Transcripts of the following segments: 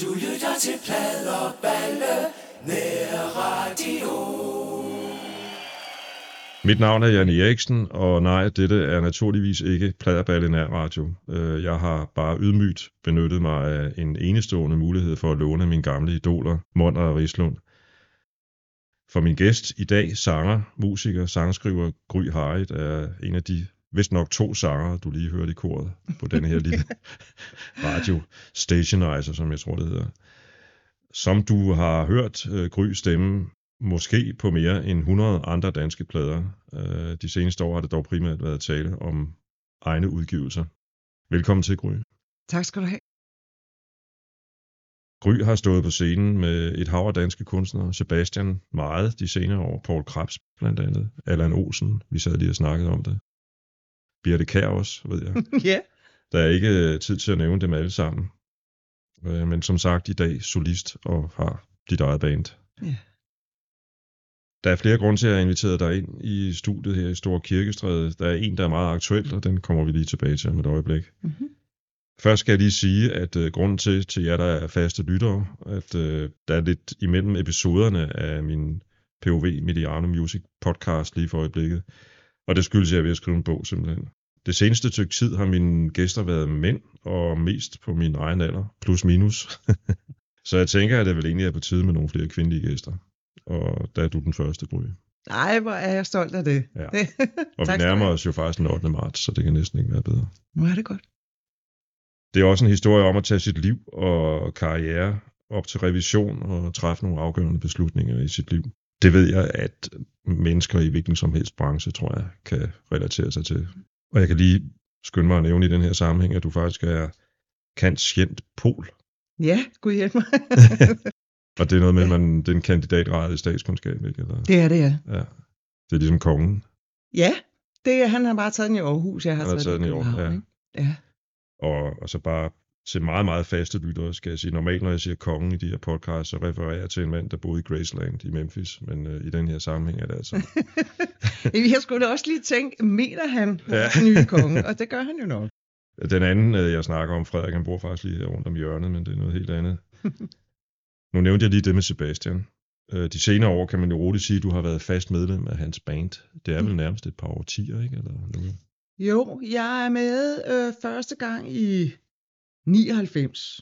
Du lytter til Pladerballe, nær radio. Mit navn er Jan Eriksen, og nej, dette er naturligvis ikke Pladerballe nær radio. Øh, jeg har bare ydmygt benyttet mig af en enestående mulighed for at låne mine gamle idoler, Monder og Rislund. For min gæst i dag, sanger, musiker, sangskriver Gry Harit, er en af de vist nok to sanger, du lige hørte i koret på den her lille radio stationizer, som jeg tror det hedder. Som du har hørt øh, Gry stemme måske på mere end 100 andre danske plader. Øh, De seneste år har det dog primært været tale om egne udgivelser. Velkommen til, Gry. Tak skal du have. Gry har stået på scenen med et hav af danske kunstnere. Sebastian meget de senere år. Paul Krebs blandt andet. Allan Olsen, vi sad lige og snakkede om det. Birte Kær også, ved jeg. ja. Der er ikke øh, tid til at nævne dem alle sammen. Øh, Men som sagt, i dag solist og har dit eget band. Ja. Der er flere grunde til, at jeg har inviteret dig ind i studiet her i Store Kirkestræde. Der er en, der er meget aktuel, og den kommer vi lige tilbage til om et øjeblik. Mm-hmm. Først skal jeg lige sige, at øh, grunden til, til jer, der er faste lyttere, at øh, der er lidt imellem episoderne af min POV Mediano Music podcast lige for øjeblikket. Og det skyldes, at jeg er ved at skrive en bog simpelthen. Det seneste stykke tid har mine gæster været mænd, og mest på min egen alder, plus minus. Så jeg tænker, at det vel egentlig er på tide med nogle flere kvindelige gæster. Og der er du den første, Gry. Ej, hvor er jeg stolt af det. Ja. tak Og vi nærmer os jo faktisk den 8. marts, så det kan næsten ikke være bedre. Nu er det godt. Det er også en historie om at tage sit liv og karriere op til revision og træffe nogle afgørende beslutninger i sit liv. Det ved jeg, at mennesker i hvilken som helst branche, tror jeg, kan relatere sig til. Og jeg kan lige skynde mig at nævne i den her sammenhæng, at du faktisk er kantskjent pol. Ja, gud hjælp mig. Og det er noget med, at man, det er en kandidatgrad i statskundskab, ikke? Eller, det er det, ja. ja. Det er ligesom kongen. Ja, det er, han har bare taget den i Aarhus. Jeg har, Han har taget den i Aarhus, ja. ja. Og, og så bare til meget, meget faste lyttere, skal jeg sige. Normalt, når jeg siger kongen i de her podcasts, så refererer jeg til en mand, der boede i Graceland i Memphis. Men øh, i den her sammenhæng er det altså... Jeg skulle da også lige tænke, mener han Ja. den nye konge? Og det gør han jo nok. Den anden, øh, jeg snakker om, Frederik, han bor faktisk lige her rundt om hjørnet, men det er noget helt andet. nu nævnte jeg lige det med Sebastian. Øh, De senere år kan man jo roligt sige, at du har været fast medlem af hans band. Det er vel nærmest et par årtier, ikke? Eller noget. Jo, jeg er med øh, første gang i 99.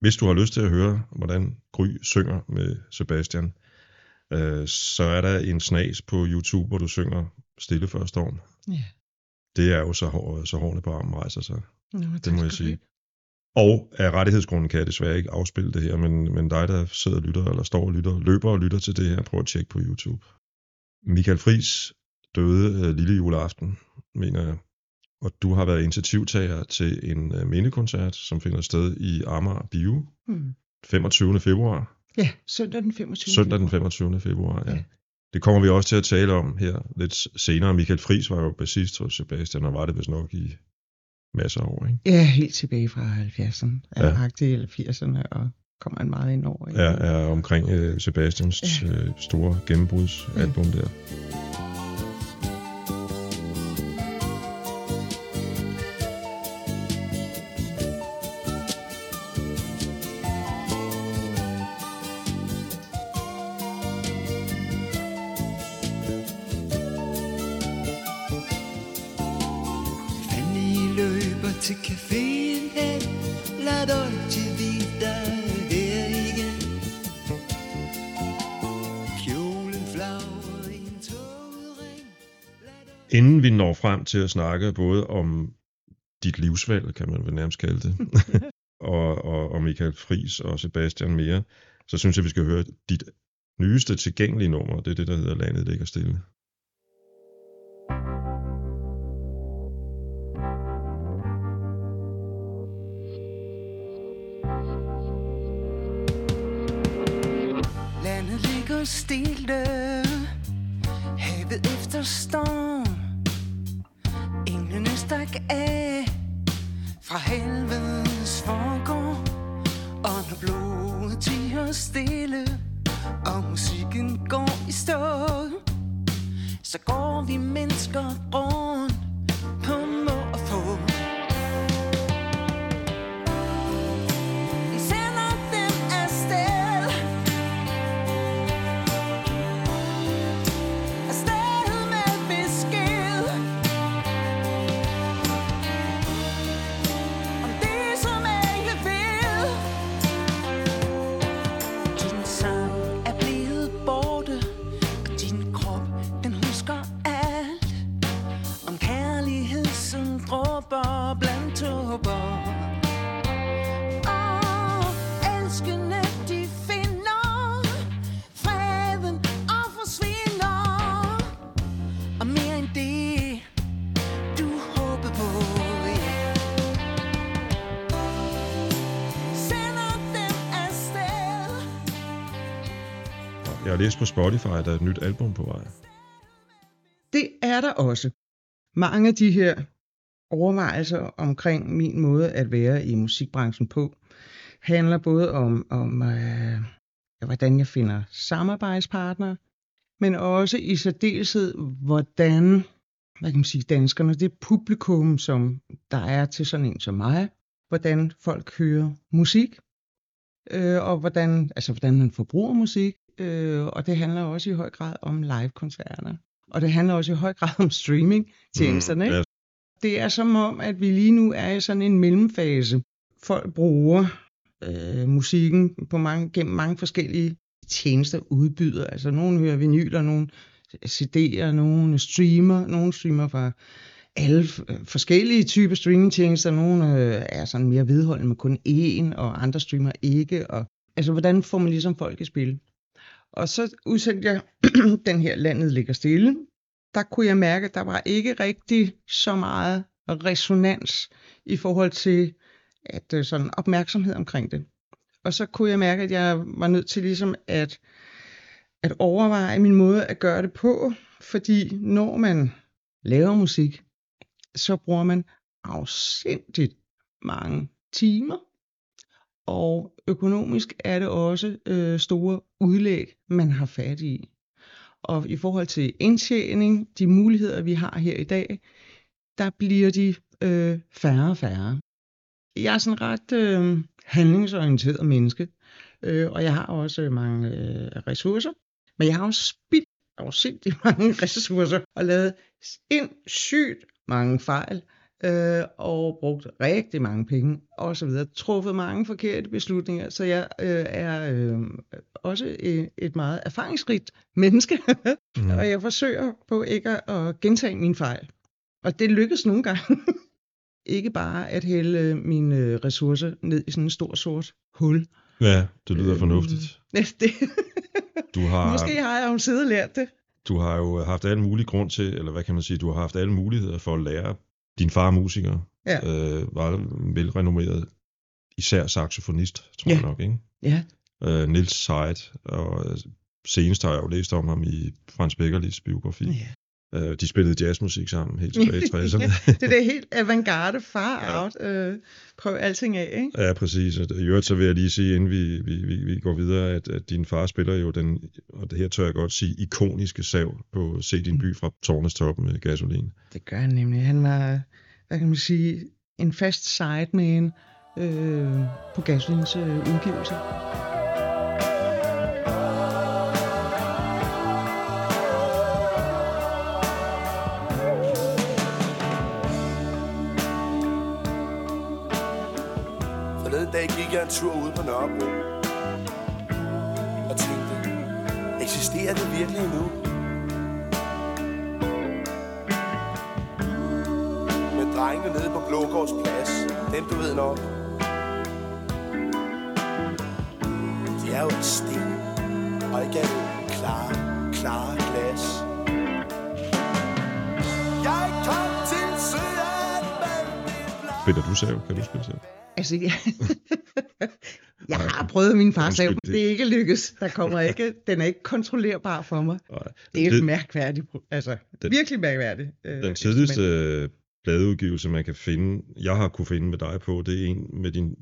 Hvis du har lyst til at høre, hvordan Gry synger med Sebastian, øh, så er der en snas på YouTube, hvor du synger Stille før storm. Ja. Det er jo så, hår, så hårene på armen rejser sig. Nå, Det må jeg sige. Og af rettighedsgrunden kan jeg desværre ikke afspille det her, men, men dig, der sidder og lytter, eller står og lytter, løber og lytter til det her, prøv at tjekke på YouTube. Michael Friis døde øh, lille juleaften, mener jeg. Og du har været initiativtager til en øh, mindekoncert, som finder sted i Amager Bio Hmm. 25. februar. Ja, søndag den 25. Søndag den 25. februar, ja. Ja. Det kommer vi også til at tale om her lidt senere. Michael Friis var jo bassist hos Sebastian, og var det vist nok i masser af år, ikke? Ja, helt tilbage fra 70'erne, Ja. ja. eller 80'erne, og kommer han meget ind over. ikke? er, er omkring øh, Sebastians Ja. øh, store gennembrudsalbum der. Til caféen hen Lad Dolce Vita her igen Kjolen flagrer i en togring Inden vi når frem til at snakke både om dit livsvalg, kan man vel nærmest kalde det, og, og, og Michael Friis og Sebastian mere, så synes jeg, vi skal høre dit nyeste tilgængelige nummer. Det er det, der hedder Landet ligger stille. Landet ligger stille Havet efter storm. Englene stak af. Fra helvedes forgård. Og når blodet tiger stille Og musikken går i stå Så går vi mennesker rundt. Jeg har læst på Spotify, at der er et nyt album på vej. Det er der også. Mange af de her overvejelser omkring min måde at være i musikbranchen på, handler både om, om øh, hvordan jeg finder samarbejdspartnere, men også i særdeleshed, hvordan hvad kan man sige, danskerne, det publikum, som der er til sådan en som mig, hvordan folk hører musik, øh, og hvordan, altså, hvordan man forbruger musik, øh, og det handler også i høj grad om live-koncerter. Og det handler også i høj grad om streaming-tjenesterne. Mm, ja. Det er som om, at vi lige nu er i sådan en mellemfase. Folk bruger øh, musikken på mange, gennem mange forskellige tjenester, udbyder. Altså nogen hører vinyler, nogen CD'er, nogen streamer, nogen streamer fra alle f- forskellige typer streamingtjenester. Nogle øh, er sådan mere vedholdende med kun én, og andre streamer ikke. Og, altså, hvordan får man ligesom folk i spil? Og så udsendte jeg den her Landet ligger stille. Der kunne jeg mærke, at der var ikke rigtig så meget resonans i forhold til at øh, sådan opmærksomhed omkring det. Og så kunne jeg mærke, at jeg var nødt til ligesom at, at overveje min måde at gøre det på, fordi når man laver musik, så bruger man afsindigt mange timer, og økonomisk er det også øh, store udlæg, man har fat i. Og i forhold til indtjening, de muligheder, vi har her i dag, der bliver de øh, færre og færre. Jeg er sådan ret øh, handlingsorienteret menneske, øh, og jeg har også mange øh, ressourcer, men jeg har også spildt afsindig mange ressourcer og lavet sindssygt mange fejl, øh, og brugt rigtig mange penge og så videre. Truffet mange forkerte beslutninger, så jeg øh, er øh, også et, et meget erfaringsrigt menneske, Mm. og jeg forsøger på ikke at, at gentage mine fejl. Og det lykkes nogle gange. ikke bare at hælde mine ressourcer ned i sådan en stor sort hul. Ja, det lyder Øh, fornuftigt. Det, Du har, Måske har jeg jo siddet og lært det. du har jo haft alle mulige grund til, eller hvad kan man sige, du har haft alle muligheder for at lære. Din far er musiker, Ja. øh, var velrenommeret, især saxofonist, tror Ja. jeg nok, ikke? Ja, Øh, Nils Seid, og øh, senest har jeg jo læst om ham i Frans Beckerlis biografi. ja. Øh, de spillede jazzmusik sammen helt tilbage i 60'erne. det er helt avantgarde far Ja. out. Øh, prøv alting af, ikke? Ja, præcis. Og I øvrigt så vil jeg lige sige, inden vi, vi, vi, vi går videre, at, at din far spiller jo den, og det her tør jeg godt sige, ikoniske sav på Se din by fra tårnes top med gasolin. Det gør han nemlig. Han var, hvad kan man sige, en fast sideman øh, på Gasolins øh, udgivelse. Jeg en tur ude på Nørrebro og tænkte, eksisterer det virkelig endnu? Med drengene nede på Blågårds plads, dem du ved nok. De er jo et sten, og ikke er det klare, klare glas. Jeg kom til søen. Spiller du sav? Kan du spille sav? Altså, jeg, jeg har prøvet min far sav, det- det er ikke lykkes. Der kommer ikke, den er ikke kontrollerbar for mig. Nej. Det er et mærkværdigt, altså Den- virkelig mærkværdigt. øh, Den tidligste øh, pladeudgivelse, man kan finde, jeg har kunne finde med dig på, det er en med din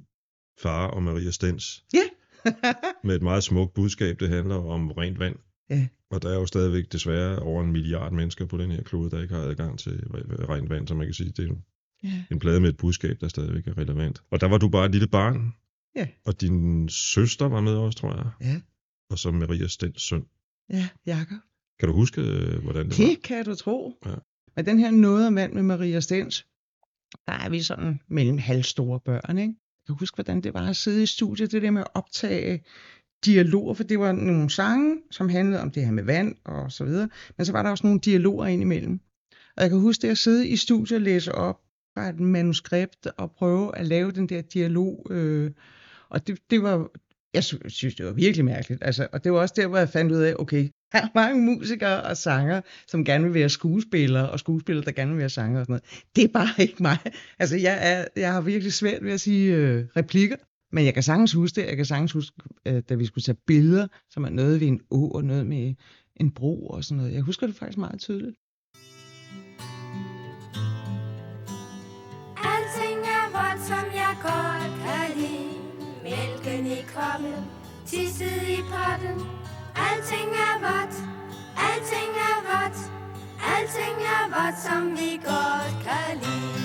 far og Maria Stens. Ja. med et meget smukt budskab. Det handler om rent vand. Ja. Og der er jo stadigvæk desværre over en milliard mennesker på den her klode, der ikke har adgang til re- rent vand, så man kan sige, det er jo ja. en plade med et budskab, der stadigvæk er relevant. Og der var du bare et lille barn. Ja. Og din søster var med også, tror jeg. Ja. Og så Maria Stens søn. ja, Jakob. Kan du huske, øh, hvordan det var? Det kan du tro. Ja. Men den her vand med Maria Stens, der er vi sådan mellem halvstore børn, ikke? Jeg kan huske, hvordan det var at sidde i studiet, det der med at optage dialoger, for det var nogle sange, som handlede om det her med vand og så videre, men så var der også nogle dialoger indimellem. Og jeg kan huske det at sidde i studiet og læse op fra et manuskript og prøve at lave den der dialog, øh, og det, det var, jeg synes, det var virkelig mærkeligt. Altså, og det var også der, hvor jeg fandt ud af, okay, der er mange musikere og sanger, som gerne vil være skuespillere, og skuespillere, der gerne vil være sanger og sådan noget. Det er bare ikke mig. Altså, jeg, er, jeg har virkelig svært ved at sige øh, replikker. Men jeg kan sagtens huske det. Jeg kan sagtens huske, øh, da vi skulle tage billeder, som er noget ved en å og noget med en bro og sådan noget. Jeg husker det faktisk meget tydeligt. Alting er voldsomt, som jeg godt. Mælken i koppen, tisset i potten. Alting er vådt, alting er vådt. Alting er vådt, som vi godt kan lide.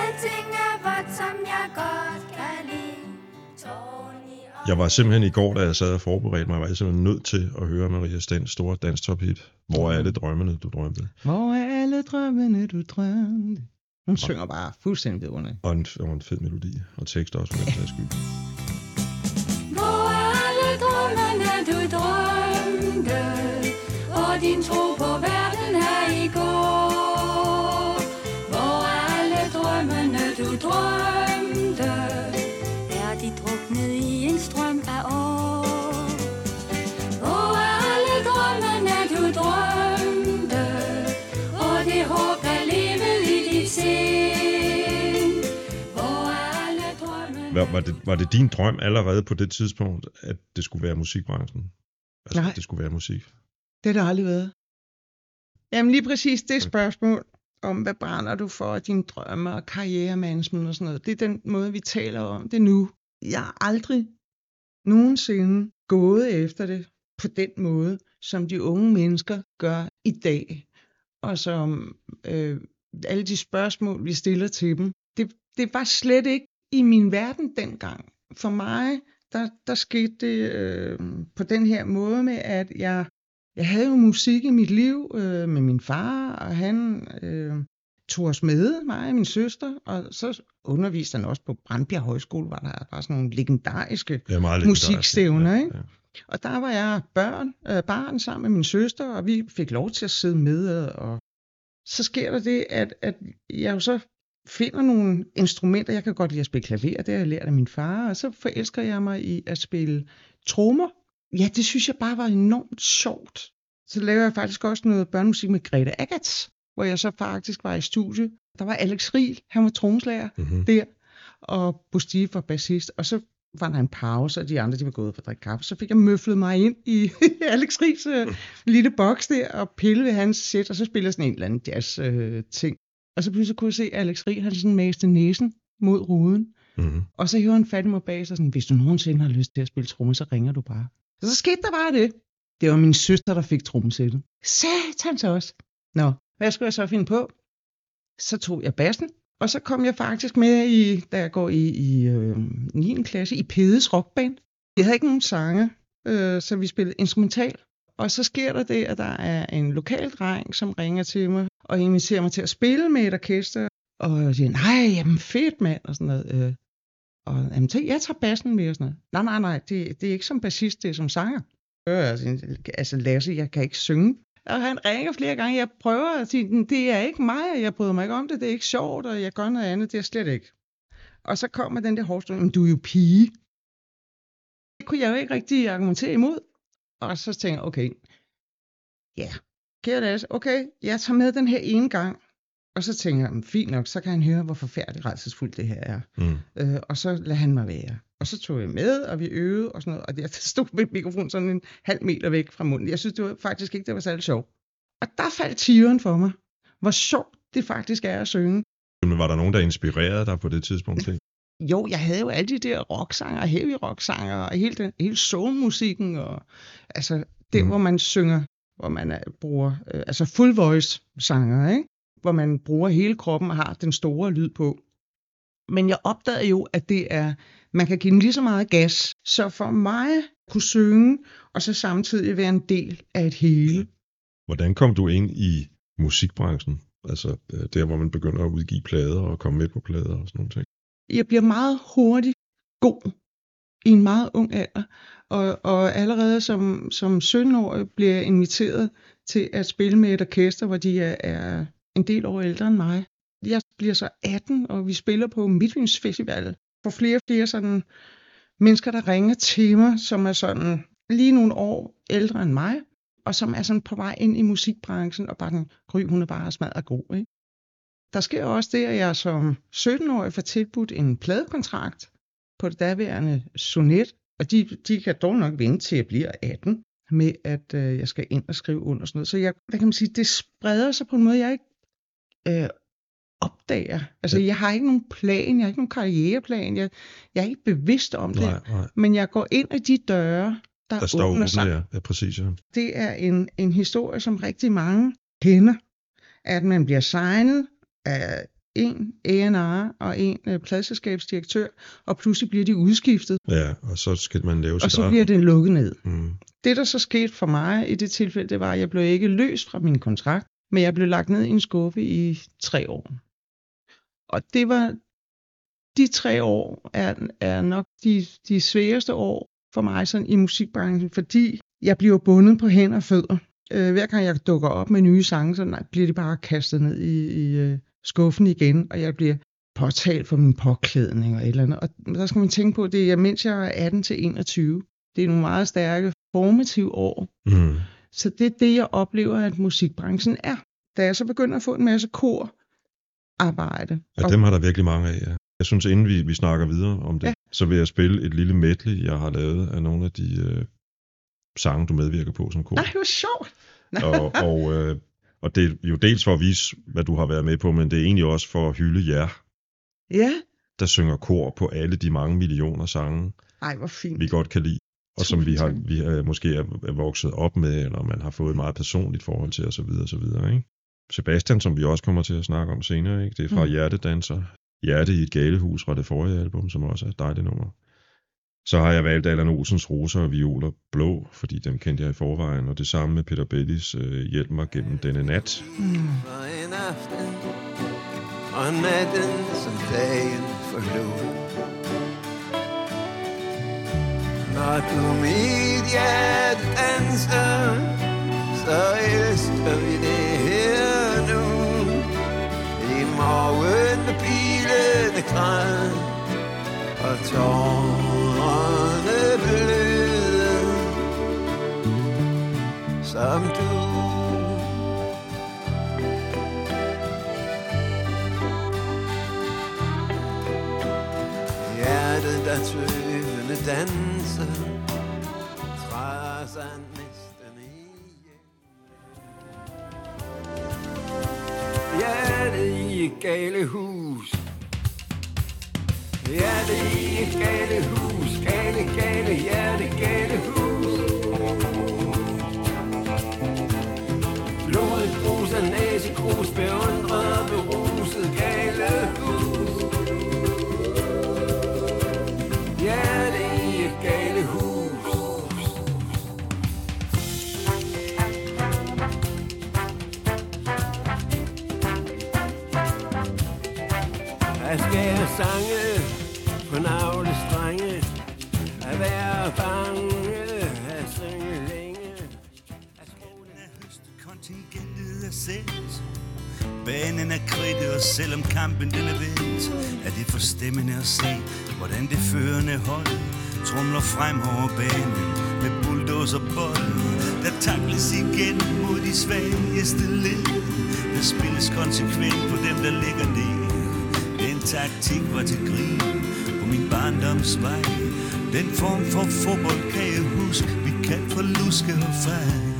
Alting er vådt, som jeg godt kan lide. Jeg var simpelthen i går, da jeg sad og forberedte mig, var jeg simpelthen nødt til at høre Maria Stens store danstophit. Hvor er alle drømmene, du drømte? Hvor er alle drømmene, du drømte? Hun synger bare fuldstændig vidunderligt. Og en, og en fed melodi, og tekst også for den sags skyld. Hvor alle drømmene, du drømte, og din tro på Var, det, var det din drøm allerede på det tidspunkt, at det skulle være musikbranchen? Altså, Nej. at det skulle være musik? Det har det aldrig været. Jamen lige præcis det spørgsmål om, hvad brænder du for, dine drømme og karrieremanagement og sådan noget. Det er den måde, vi taler om det nu. Jeg har aldrig nogensinde gået efter det på den måde, som de unge mennesker gør i dag. Og som øh, alle de spørgsmål, vi stiller til dem, det, det var slet ikke i min verden dengang. For mig, der, der skete det øh, på den her måde med, at jeg jeg havde jo musik i mit liv øh, med min far, og han øh, tog os med, mig og min søster, og så underviste han også på Brandbjerg Højskole, hvor der var sådan nogle legendariske, meget Musikstævner, legendarisk. ikke? og der var jeg børn, øh, barn sammen med min søster, og vi fik lov til at sidde med, og så sker der det, at, at jeg jo så finder nogle instrumenter, jeg kan godt lide at spille klaver, det har jeg lært af min far, og så forelsker jeg mig i at spille trommer, ja, det synes jeg bare var enormt sjovt. Så lavede jeg faktisk også noget børnemusik med Grete Agatz, hvor jeg så faktisk var i studie. Der var Alex Riel, han var tromslager Mm-hmm. der, og Bustive var bassist, og så var der en pause, og de andre de var gået for at drikke kaffe. Så fik jeg møflet mig ind i Alex Riels øh, lille boks der, og pille ved hans sæt, og så spillede jeg sådan en eller anden jazz øh, ting. Og så pludselig kunne jeg se Alex Riel, han sådan maste næsen mod ruden, Mm-hmm. og så hiver han fat i mig bag sig sådan, hvis du nogensinde har lyst til at spille tromme, så ringer du bare. Og så skete der bare det. Det var min søster, der fik trommesættet. Satans også. Nå, hvad skulle jeg så finde på? Så tog jeg bassen, og så kom jeg faktisk med i, da jeg går i, i øh, 9. klasse, i Pedes rockband. Jeg havde ikke nogen sange, øh, så vi spillede instrumental. Og så sker der det, at der er en lokal dreng, som ringer til mig og inviterer mig til at spille med et orkester. Og jeg siger, nej, jamen fedt mand, og sådan noget. Øh, og jamen, tænk, jeg tager bassen med og sådan noget. Nej, nej, nej, det, det er ikke som bassist, det er som sanger. Øh, altså, altså Lasse, jeg kan ikke synge. Og han ringer flere gange, jeg prøver at sige, det er ikke mig, og jeg bryder mig ikke om det, det er ikke sjovt, og jeg gør noget andet, det er slet ikke. Og så kommer den der hårdstund, men du er jo pige. Det kunne jeg jo ikke rigtig argumentere imod. Og så tænker jeg, okay, ja, kære Lasse, okay, jeg tager med den her ene gang. Og så tænker jeg, "Men fint nok, så kan han høre, hvor forfærdeligt rædselsfuldt det her er. Mm. Øh, og så lader han mig være. Og så tog jeg med, og vi øvede og sådan noget. Og jeg stod med mikrofonen sådan en halv meter væk fra munden. Jeg synes det var faktisk ikke, det var særlig sjovt. Og der faldt tieren for mig. Hvor sjovt det faktisk er at synge. Men var der nogen, der inspirerede dig på det tidspunkt? Til? Jo, jeg havde jo alle de der rocksanger, heavy rocksanger, og hele, den, hele soulmusikken, og altså det, Mm. mm. hvor man synger, hvor man er, bruger, øh, altså full voice sanger, ikke? hvor man bruger hele kroppen og har den store lyd på. Men jeg opdagede jo, at det er, man kan give den lige så meget gas. Så for mig kunne synge, og så samtidig være en del af et hele. Hvordan kom du ind i musikbranchen? Altså øh, der, hvor man begynder at udgive plader og komme med på plader og sådan nogle ting. jeg bliver meget hurtigt god i en meget ung alder. Og, og allerede som, som 17-årig bliver jeg inviteret til at spille med et orkester, hvor de er, er en del år ældre end mig. Jeg bliver så 18, og vi spiller på Midtvyns Festival. For flere og flere sådan mennesker, der ringer til mig, som er sådan lige nogle år ældre end mig, og som er sådan på vej ind i musikbranchen, og bare den, Gry, hun er bare smadret god, ikke? der sker også det, at jeg som 17-årig får tilbudt en pladekontrakt på det daværende Sonet, og de, de kan dog nok vente til jeg bliver 18 med, at øh, jeg skal ind og skrive under sådan noget. Så jeg, hvad kan man sige, det spreder sig på en måde, jeg ikke øh, opdager. Altså, jeg har ikke nogen plan, jeg har ikke nogen karriereplan, jeg, jeg er ikke bevidst om det, Nej, nej. men jeg går ind ad de døre, der, Der står åbner sig. ja. ja. præcis, ja. Det er en, en historie, som rigtig mange kender, at man bliver signet af en A&R og en øh, pladselskabsdirektør, og pludselig bliver de udskiftet, Ja, og så skal man lave og sit så eget- bliver det lukket ned. Mm. Det, der så skete for mig i det tilfælde, det var, at jeg blev ikke løst fra min kontrakt, men jeg blev lagt ned i en skuffe i tre år. Og det var, de tre år er, er nok de, de sværeste år for mig sådan i musikbranchen, fordi jeg bliver bundet på hænder og fødder. Øh, hver gang jeg dukker op med nye sange, så nej, bliver de bare kastet ned i, i øh, skuffen igen, og jeg bliver påtalt for min påklædning og et eller andet. Og der skal man tænke på, det er, mens jeg er 18 til 21. Det er nogle meget stærke formative år. Mm. Så det er det, jeg oplever, at musikbranchen er. Da jeg så begynder at få en masse kor arbejde. Ja, dem har der virkelig mange af, ja. Jeg synes, inden vi, vi snakker videre om det, Ja. så vil jeg spille et lille medley, jeg har lavet af nogle af de øh, sange, du medvirker på som kor. Nej, hvor sjovt. og, og, øh, og det er jo dels for at vise, hvad du har været med på, men det er egentlig også for at hylde jer, Ja, der synger kor på alle de mange millioner sange, ej, hvor fint. vi godt kan lide, og som vi har vi er, måske er, vokset op med, eller man har fået et meget personligt forhold til, osv. osv. Ikke? Sebastian, som vi også kommer til at snakke om senere, ikke? det er fra mm. Hjertedanser. Hjerte i et galehus fra det forrige album, som også er et dejligt nummer. Så har jeg valgt Allan Olsens Roser og Violer Blå, fordi dem kendte jeg i forvejen, og det samme med Peter Bellis øh, Hjælp mig gennem denne nat. For en aften Og natten som dagen forlod. Når du mit hjerte danser Så elsker vi det her nu. I morgen med pilene græd Og tårerne bløde Som du Hjertet der tøvende danser Træder næsten ihjel Hjertet. I et gale hus Hjertet i et gale hus Gale, gale, hjerte, gale hus. Blodet bruser, næsegrus Beundret, beruset, gale hus. Hjerte i et gale hus. At skære sange? På navle strenge At være bange At synge længe. At skolen er høst, kontingentet er sendt Banen er kridtet, og selvom kampen den er vendt Er det forstemmende at se, hvordan det førende hold Trumler frem over banen med bulldozer bold Der takles igen mod de svageste led. Der spilles konsekvent på dem, der ligger ned Den taktik var til grin barndomsvej Den form for fodbold kan jeg huske, vi kan for luske og fejl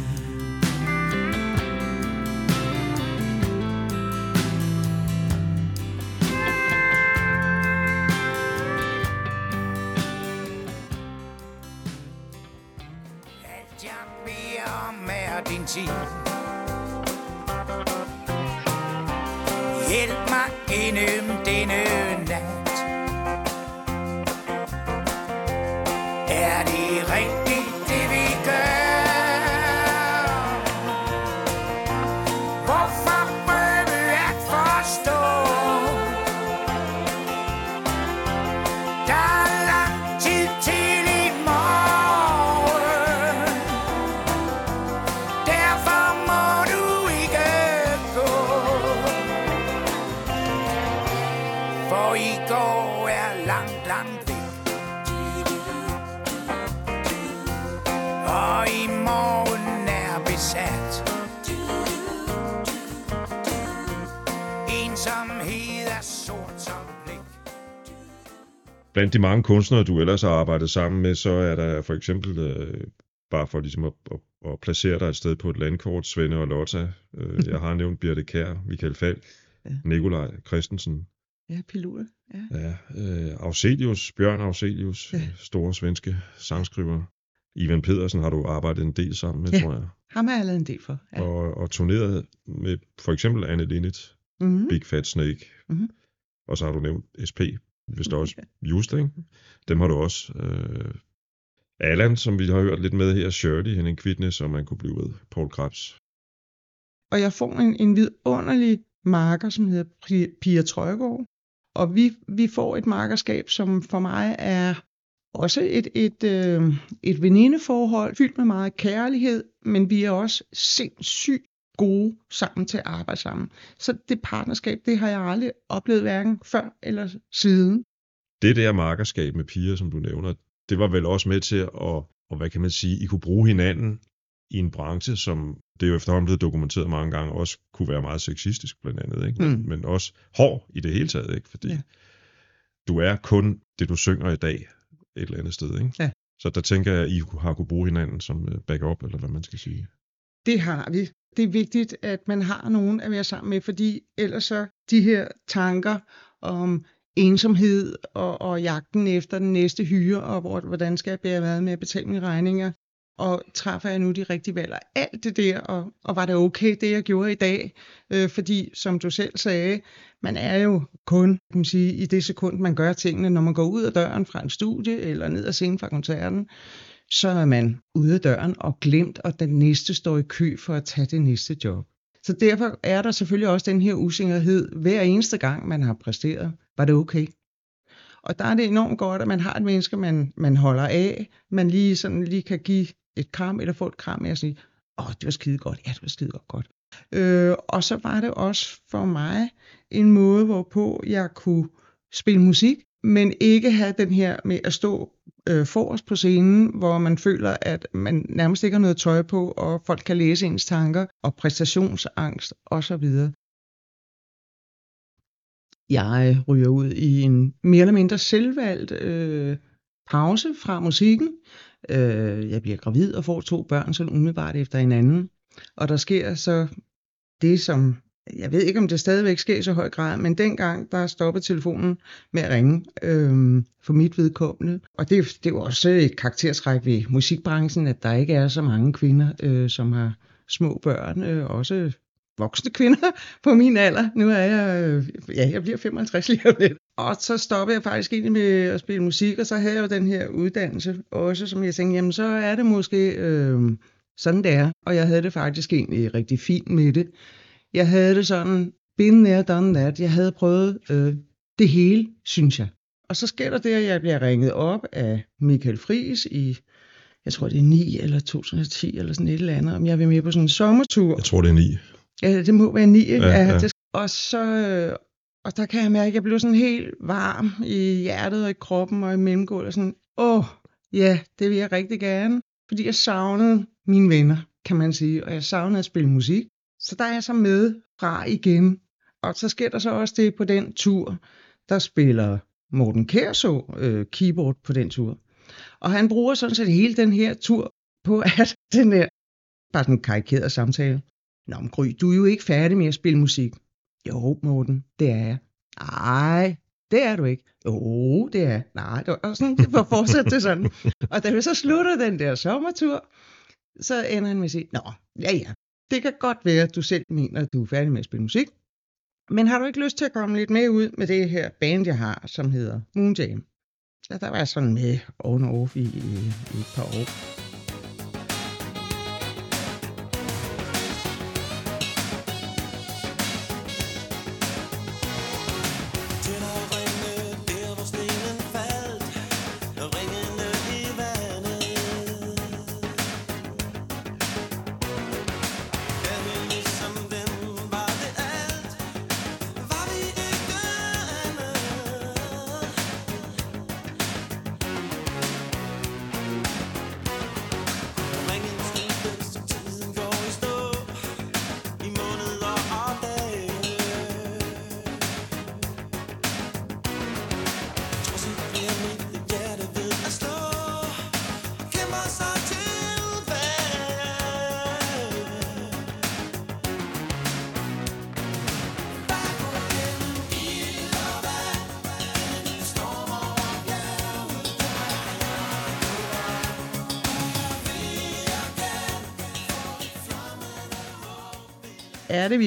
de mange kunstnere, du ellers har arbejdet sammen med, så er der for eksempel, øh, bare for ligesom at, at, at placere dig et sted på et landkort, Svende og Lotta. Øh, jeg har nævnt Birte Kær, Michael Falk, Ja. Nikolaj Christensen, Ja, piloter. Ja. ja, øh, Auselius, Bjørn Auselius, Ja. store svenske sangskriver. Ivan Pedersen har du arbejdet en del sammen med, Ja. tror jeg. Ham har jeg lavet en del for. Ja. Og, og turneret med for eksempel Anne Linnet, Mm-hmm. Big Fat Snake. Mhm. Og så har du nævnt SP, hvis der også Just, ikke? Dem har du også. Øh, Allan, som vi har hørt lidt med her, Shirley, Henning Kvitnes, som man kunne blive ved, Paul Krebs. Og jeg får en, en vidunderlig marker, som hedder Pia Trøjgaard. Og vi, vi får et markerskab, som for mig er også et, et, øh, et venindeforhold, fyldt med meget kærlighed, men vi er også sindssygt gode sammen til at arbejde sammen. Så det partnerskab, det har jeg aldrig oplevet hverken før eller siden. Det der markerskab med piger, som du nævner, det var vel også med til at, og hvad kan man sige, I kunne bruge hinanden i en branche, som det er jo efterhånden blevet dokumenteret mange gange, også kunne være meget sexistisk blandt andet, ikke? Men, Mm. men også hård i det hele taget, ikke? Fordi Ja. du er kun det, du synger i dag et eller andet sted, ikke? Ja. Så der tænker jeg, at I har kunne bruge hinanden som øh, backup, eller hvad man skal sige. Det har vi. Det er vigtigt, at man har nogen at være sammen med, fordi ellers så de her tanker om ensomhed og, og jagten efter den næste hyre, og hvor, hvordan skal jeg bære mad med at betale mine regninger, og træffer jeg nu de rigtige valg, og alt det der, og, og var det okay, det jeg gjorde i dag, øh, fordi som du selv sagde, man er jo kun kan man sige, i det sekund, man gør tingene, når man går ud af døren fra en studie, eller ned ad scenen fra koncerten, så er man ude af døren og glemt, og den næste står i kø for at tage det næste job. Så derfor er der selvfølgelig også den her usikkerhed hver eneste gang, man har præsteret. Var det okay? Og der er det enormt godt, at man har et menneske, man, man holder af, man lige sådan lige kan give et kram eller få et kram med og sige, åh, det var skide godt, ja, det var skide godt. godt. Øh, og så var det også for mig en måde, hvorpå jeg kunne spille musik, men ikke have den her med at stå øh, forrest på scenen, hvor man føler, at man nærmest ikke har noget tøj på, og folk kan læse ens tanker, og præstationsangst osv. Jeg ryger ud i en mere eller mindre selvvalgt øh, pause fra musikken. Øh, jeg bliver gravid og får to børn sådan umiddelbart efter hinanden. Og der sker så det, som jeg ved ikke, om det stadigvæk sker i så høj grad, men dengang, der stoppede telefonen med at ringe øh, for mit vedkommende. Og det, det er jo også et karaktertræk ved musikbranchen, at der ikke er så mange kvinder, øh, som har små børn, øh, også voksne kvinder på min alder. Nu er jeg, øh, ja, jeg bliver 55 lige om lidt. Og så stoppede jeg faktisk egentlig med at spille musik, og så havde jeg jo den her uddannelse også, som jeg tænkte, jamen så er det måske øh, sådan det er. Og jeg havde det faktisk egentlig rigtig fint med det. Jeg havde det sådan, been there, done that. Jeg havde prøvet øh, det hele, synes jeg. Og så sker der det, at jeg bliver ringet op af Michael Friis i, jeg tror det er 9 eller 2010 eller sådan et eller andet, om jeg vil med på sådan en sommertur. Jeg tror, det er ni. Ja, det må være 9, ikke? Ja, Ja, og så, øh, og der kan jeg mærke, at jeg blev sådan helt varm i hjertet og i kroppen og i mellemgulvet, og sådan, åh, ja, det vil jeg rigtig gerne. Fordi jeg savnede mine venner, kan man sige, og jeg savnede at spille musik. Så der er jeg så med fra igen. Og så sker der så også det på den tur, der spiller Morten Kærså øh, keyboard på den tur. Og han bruger sådan set hele den her tur på at den der, bare sådan en karikeret samtale. Nå, men Gry, du er jo ikke færdig med at spille musik. Jo, Morten, det er jeg. Nej, det er du ikke. Jo, det er. Nej, det var sådan, det var fortsat til sådan. Og da vi så slutter den der sommertur, så ender han med at sige, Nå, ja ja, det kan godt være, at du selv mener, at du er færdig med at spille musik. Men har du ikke lyst til at komme lidt med ud med det her band, jeg har, som hedder Moonjam? Ja, der var jeg sådan med on og off i, i et par år.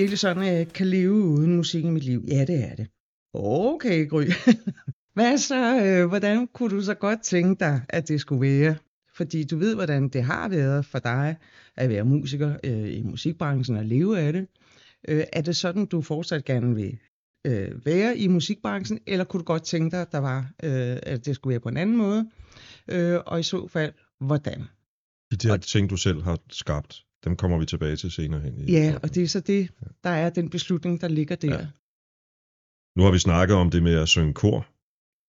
Er det sådan, at jeg ikke kan leve uden musik i mit liv? Ja, det er det. Okay, Gry. Hvad så? Øh, hvordan kunne du så godt tænke dig, at det skulle være? Fordi du ved, hvordan det har været for dig at være musiker øh, i musikbranchen og leve af det. Øh, er det sådan, du fortsat gerne vil øh, være i musikbranchen, eller kunne du godt tænke dig, at, der var, øh, at det skulle være på en anden måde? Øh, og i så fald, hvordan? De der ting, du selv har skabt, dem kommer vi tilbage til senere hen. i Ja, og det er så det, der er den beslutning, der ligger der. Ja. Nu har vi snakket om det med at synge kor,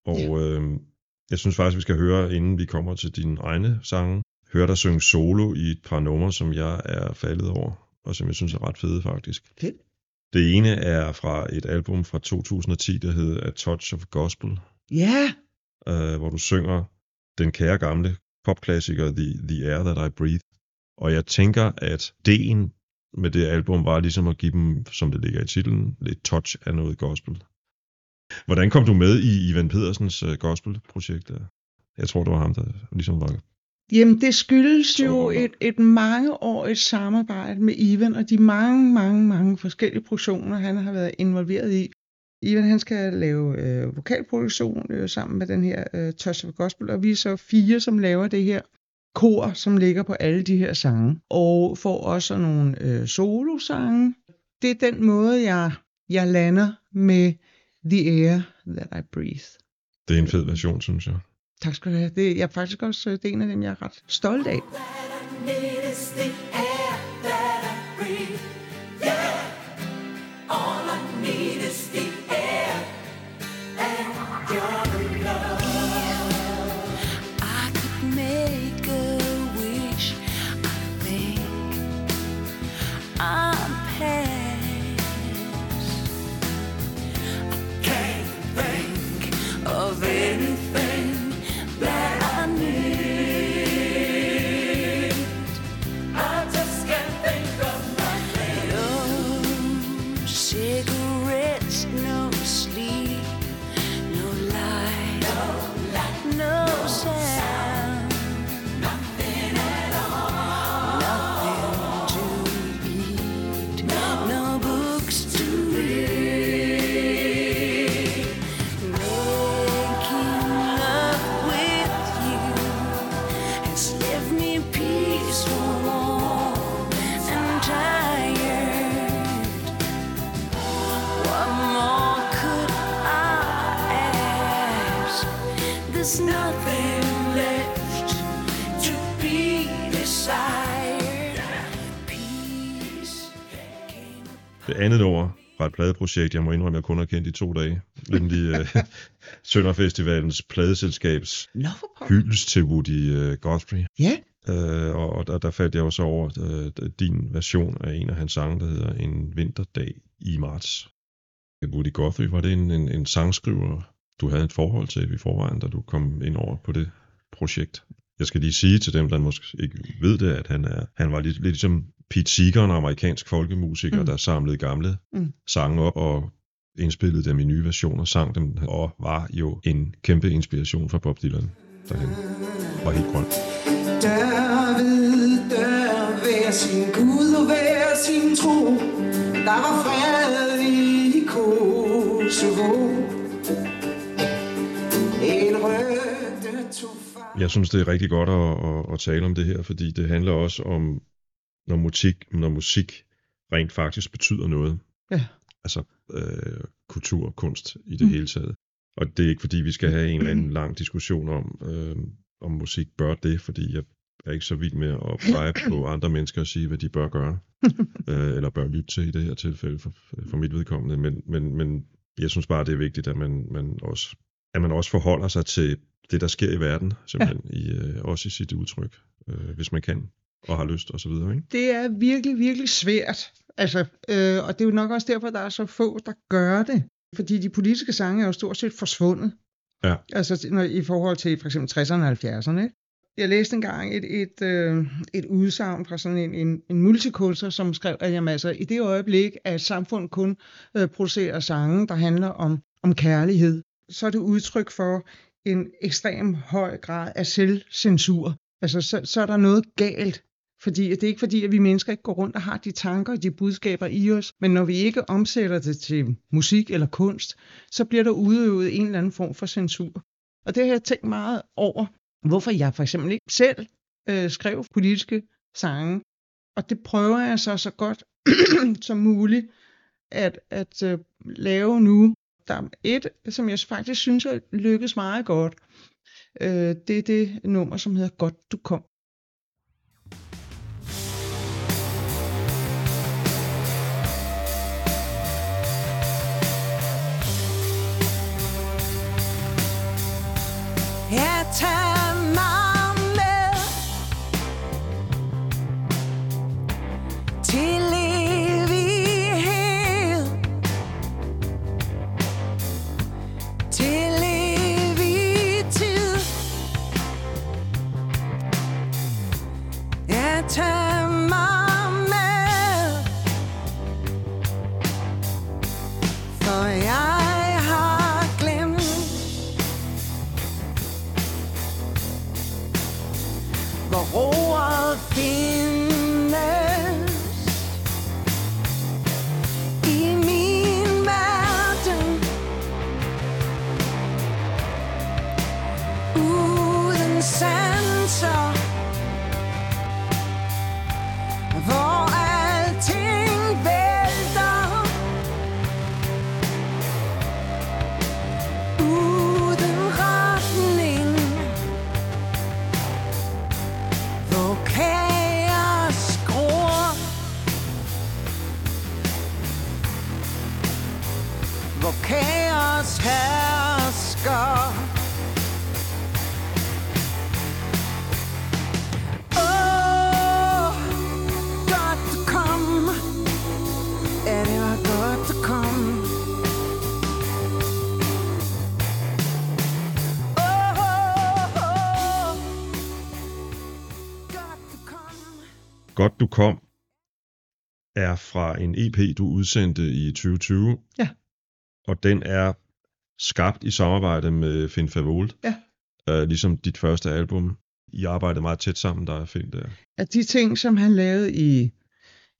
og øh, jeg synes faktisk, vi skal høre, inden vi kommer til dine egne sange, høre dig synge solo i et par numre, som jeg er faldet over, og som jeg synes er ret fede faktisk. Fedt. Det ene er fra et album fra 2010, der hedder A Touch of Gospel, Ja, øh, hvor du synger den kære gamle popklassiker The, The Air That I Breathe. Og jeg tænker, at ideen med det album var ligesom at give dem, som det ligger i titlen, lidt touch af noget gospel. Hvordan kom du med i Ivan Pedersens uh, gospelprojekt? Jeg tror, det var ham, der ligesom var... Jamen, det skyldes jo et, et mangeårigt samarbejde med Ivan, og de mange, mange, mange forskellige produktioner, han har været involveret i. Ivan, han skal lave øh, vokalproduktion øh, sammen med den her øh, Touch of Gospel, og vi er så fire, som laver det her kor, som ligger på alle de her sange, og får også nogle øh, solosange. Det er den måde, jeg, jeg lander med The Air That I Breathe. Det er en fed version, synes jeg. Tak skal du have. Det, jeg er faktisk også øh, det er en af dem, jeg er ret stolt af. I andet nummer fra et pladeprojekt, jeg må indrømme, jeg kun har kendt i to dage, nemlig uh, Sønderfestivalens pladeselskabs hyldest til Woody uh, Guthrie. Ja, Uh, og og der, der faldt jeg også over uh, din version af en af hans sange, der hedder En vinterdag i marts. Woody Guthrie, var det en, en, en sangskriver, du havde et forhold til i forvejen, da du kom ind over på det projekt? Jeg skal lige sige til dem, der måske ikke ved det, at han, er, han var lidt, lidt ligesom Pete Seeger, en amerikansk folkemusiker, Mm. der samlede gamle Mm. sange op og indspillede dem i nye versioner, sang dem, og var jo en kæmpe inspiration for Bob Dylan, da han var helt grøn. David dør hver sin Gud og hver sin tro. Der var fred i Kosovo. Jeg synes, det er rigtig godt at, at, at tale om det her, fordi det handler også om, når musik, når musik rent faktisk betyder noget. Ja. Altså øh, kultur og kunst i det Mm. mm. hele taget. Og det er ikke fordi, vi skal have en eller anden lang diskussion om, øh, om musik bør det, fordi jeg er ikke så vild med at pege på andre mennesker og sige, hvad de bør gøre, øh, eller bør lytte til i det her tilfælde for, for mit vedkommende. Men, men, men jeg synes bare, det er vigtigt, at man, man, også, at man også forholder sig til det, der sker i verden, simpelthen, ja. i, øh, også i sit udtryk, øh, hvis man kan og har lyst og så videre. Ikke? det er virkelig, virkelig svært. Altså, øh, og det er jo nok også derfor, der er så få, der gør det. Fordi de politiske sange er jo stort set forsvundet. Ja. Altså når, i forhold til for eksempel 60'erne og 70'erne. Ikke? Jeg læste engang et, et, øh, et udsagn fra sådan en, en, en multikunstner, som skrev, at jamen, altså, i det øjeblik, at et samfund kun øh, producerer sange, der handler om, om kærlighed, så er det udtryk for en ekstrem høj grad af selvcensur. Altså, så, så er der noget galt fordi det er ikke fordi, at vi mennesker ikke går rundt og har de tanker og de budskaber i os, men når vi ikke omsætter det til musik eller kunst, så bliver der udøvet en eller anden form for censur. Og det har jeg tænkt meget over, hvorfor jeg for eksempel ikke selv øh, skrev politiske sange. Og det prøver jeg så så godt som muligt at, at øh, lave nu. Der er et, som jeg faktisk synes er lykkes meget godt. Øh, det er det nummer, som hedder Godt du kom. Ja, Godt du kom er fra en EP, du udsendte i 2020. Ja. Og den er skabt i samarbejde med Finn Favold. Ja. Uh, ligesom dit første album. I arbejdede meget tæt sammen, der er Finn der. at de ting, som han lavede i,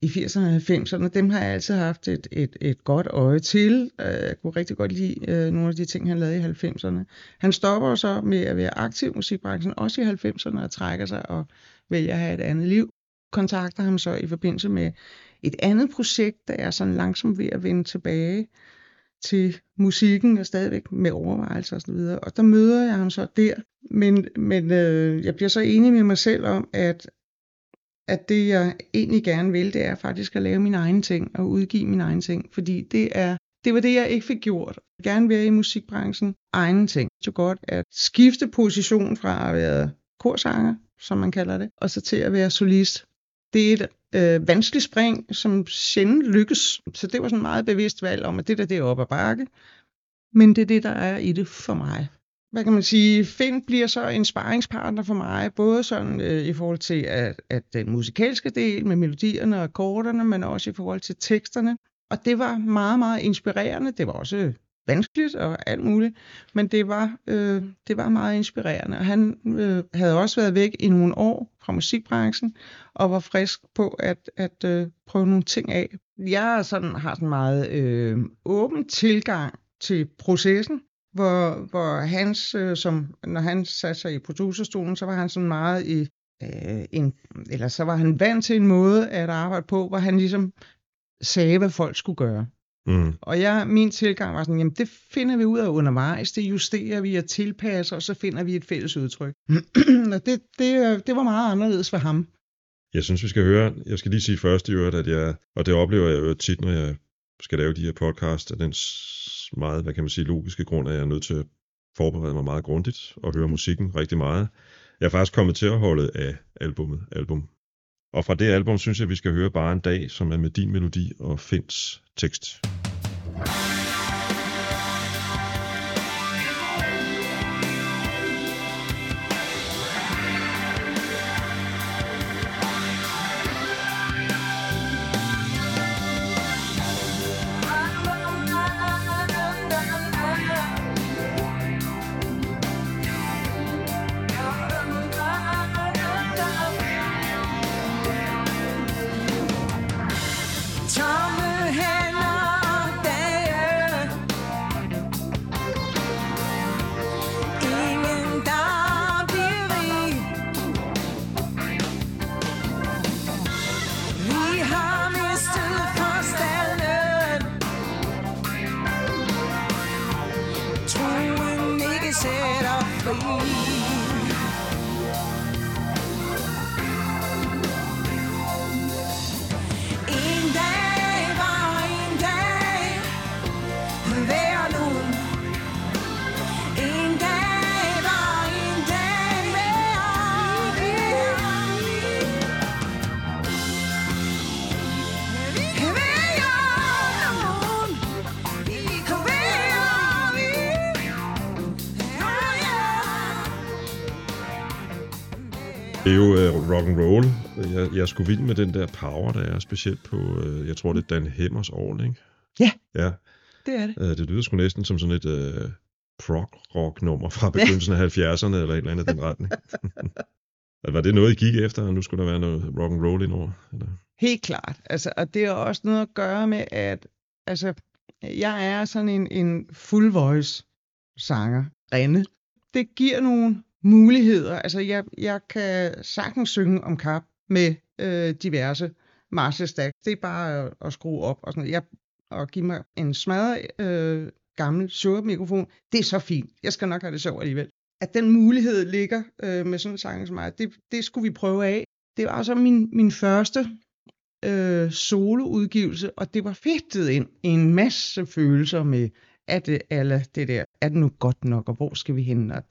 i 80'erne og 90'erne, dem har jeg altid haft et, et, et godt øje til. Øh, Jeg kunne rigtig godt lide øh, nogle af de ting, han lavede i 90'erne. Han stopper så med at være aktiv i musikbranchen, også i 90'erne, og trækker sig og vælger at have et andet liv. Kontakter ham så i forbindelse med et andet projekt, der er sådan langsomt ved at vende tilbage til musikken og stadigvæk med overvejelser og så videre. Og der møder jeg ham så der. Men, men øh, jeg bliver så enig med mig selv om, at at det jeg egentlig gerne vil, det er faktisk at lave mine egne ting og udgive mine egne ting, fordi det er det var det, jeg ikke fik gjort. Jeg gerne være i musikbranchen, egne ting. Så godt at skifte position fra at være korsanger, som man kalder det, og så til at være solist. Det er et øh, vanskeligt spring, som sjældent lykkes. Så det var sådan meget bevidst valg om, at det der, det er op ad bakke. Men det er det, der er i det for mig hvad kan man sige, Finn bliver så en sparringspartner for mig, både sådan øh, i forhold til at, at den musikalske del med melodierne og akkorderne, men også i forhold til teksterne. Og det var meget, meget inspirerende. Det var også vanskeligt og alt muligt, men det var, øh, det var meget inspirerende. Og han øh, havde også været væk i nogle år fra musikbranchen, og var frisk på at, at øh, prøve nogle ting af. Jeg sådan, har sådan meget øh, åben tilgang til processen, hvor, hvor hans, øh, som, når han satte sig i producerstolen, så var han sådan meget i, øh, en, eller så var han vant til en måde at arbejde på, hvor han ligesom sagde, hvad folk skulle gøre. Mm. Og jeg, min tilgang var sådan, jamen det finder vi ud af undervejs, det justerer vi og tilpasser, og så finder vi et fælles udtryk. og det, det, det var meget anderledes for ham. Jeg synes, vi skal høre, jeg skal lige sige først i øvrigt, at jeg, og det oplever jeg jo tit, når jeg skal lave de her podcast, af den meget, hvad kan man sige, logiske grund, at jeg er nødt til at forberede mig meget grundigt og høre musikken rigtig meget. Jeg er faktisk kommet til at holde af albumet, album. Og fra det album synes jeg, vi skal høre bare en dag, som er med din melodi og Finds tekst. Thank our feet. Rock and roll. Jeg, jeg sgu vild med den der power, der er specielt på, uh, jeg tror det er Dan Hemmers år, ikke? Ja. Ja, Det er det. uh, det lyder sgu næsten som sådan et uh, prog-rock-nummer fra begyndelsen af 70'erne, eller et eller andet den retning. Var det noget, I gik efter, og nu skulle der være noget rock and roll indover? Eller? Helt klart. Altså, og det har også noget at gøre med, at altså, jeg er sådan en, en full voice sanger, Rene. Det giver nogle muligheder. Altså, jeg, jeg kan sagtens synge om kap med øh, diverse Marshall Det er bare at, at skrue op og sådan noget. Jeg, og give mig en smadret øh, gammel sure mikrofon. Det er så fint. Jeg skal nok have det sjovt alligevel. At den mulighed ligger øh, med sådan en sang som mig, det, det skulle vi prøve af. Det var så min, min første øh, soloudgivelse, og det var fedtet ind i en masse følelser med, at øh, det, alle det der, er det nu godt nok, og hvor skal vi hen, og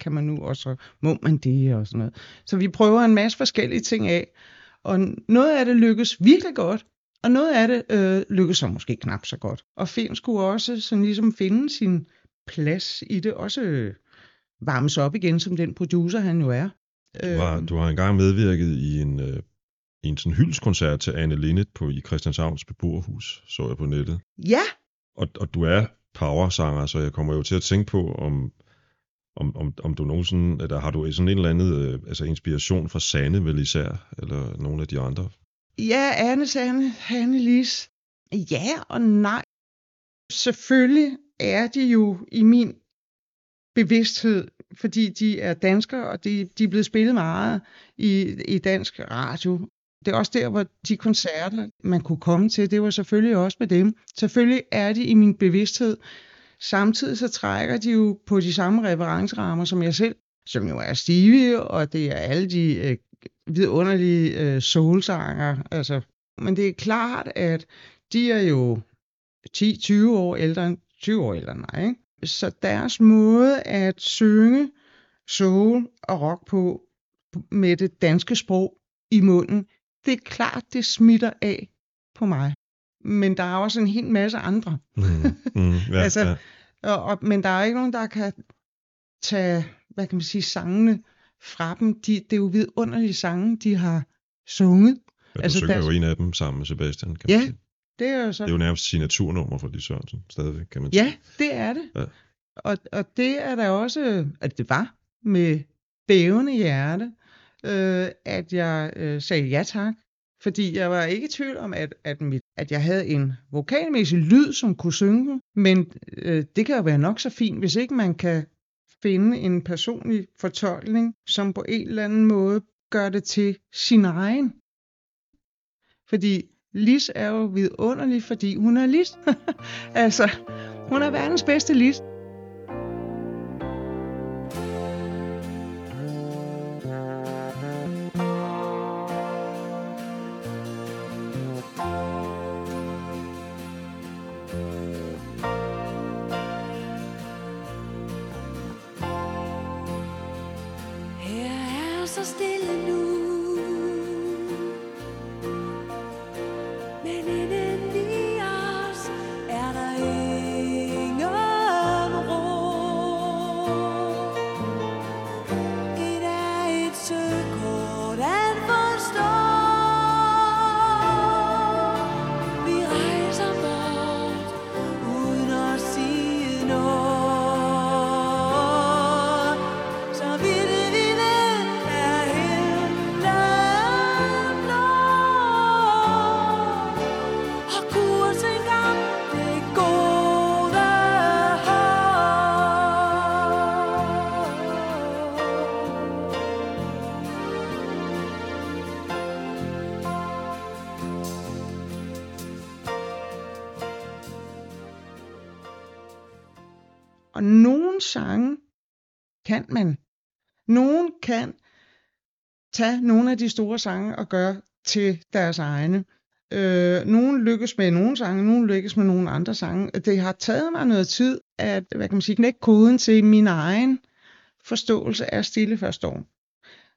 kan man nu også, må man det, og sådan noget. Så vi prøver en masse forskellige ting af, og noget af det lykkes virkelig godt, og noget af det øh, lykkes så måske knap så godt. Og Finn skulle også sådan ligesom finde sin plads i det, også øh, varmes op igen, som den producer han jo er. Du har, du har engang medvirket i en, øh, en sådan hyldskoncert til Anne Linnet på, i Christianshavns beboerhus, så jeg på nettet. Ja, Og, og du er power-sanger, så jeg kommer jo til at tænke på, om, om, om, om du nogensinde, eller har du sådan en eller anden øh, altså inspiration fra Sande vel især, eller nogle af de andre? Ja, Anne Sanne, Hanne Lis. Ja og nej. Selvfølgelig er de jo i min bevidsthed, fordi de er danskere, og de, de er blevet spillet meget i, i dansk radio. Det er også der, hvor de koncerter, man kunne komme til, det var selvfølgelig også med dem. Selvfølgelig er de i min bevidsthed. Samtidig så trækker de jo på de samme referencerammer som jeg selv, som jo er Stevie, og det er alle de øh, vidunderlige øh, soulsanger. Altså, men det er klart, at de er jo 10-20 år ældre end 20 år ældre end mig. Ikke? Så deres måde at synge soul og rock på med det danske sprog i munden, det er klart, det smitter af på mig. Men der er også en hel masse andre. Mm, mm, ja, Altså, ja. Og, og, men der er ikke nogen, der kan tage, hvad kan man sige, sangene fra dem. De, det er jo vidunderlige sange, de har sunget. Ja, du altså, synger der- jo en af dem sammen med Sebastian, kan man Ja, sige. Det er jo så... Det er jo nærmest signaturnummer for Lis Sørensen, stadigvæk, kan man Ja, sige. det er det. Ja. Og, og det er der også, at det var med bævende hjerte, øh, at jeg øh, sagde ja tak. Fordi jeg var ikke i tvivl om, at, at, mit, at jeg havde en vokalmæssig lyd, som kunne synge. Men øh, det kan jo være nok så fint, hvis ikke man kan finde en personlig fortolkning, som på en eller anden måde gør det til sin egen. Fordi Lis er jo vidunderlig, fordi hun er Lis. altså, hun er verdens bedste Lis. Man. Nogen kan tage nogle af de store sange og gøre til deres egne. Øh, nogen lykkes med nogle sange, nogen lykkes med nogle andre sange. Det har taget mig noget tid at, hvad kan man sige, knække koden til min egen forståelse af Stille første år.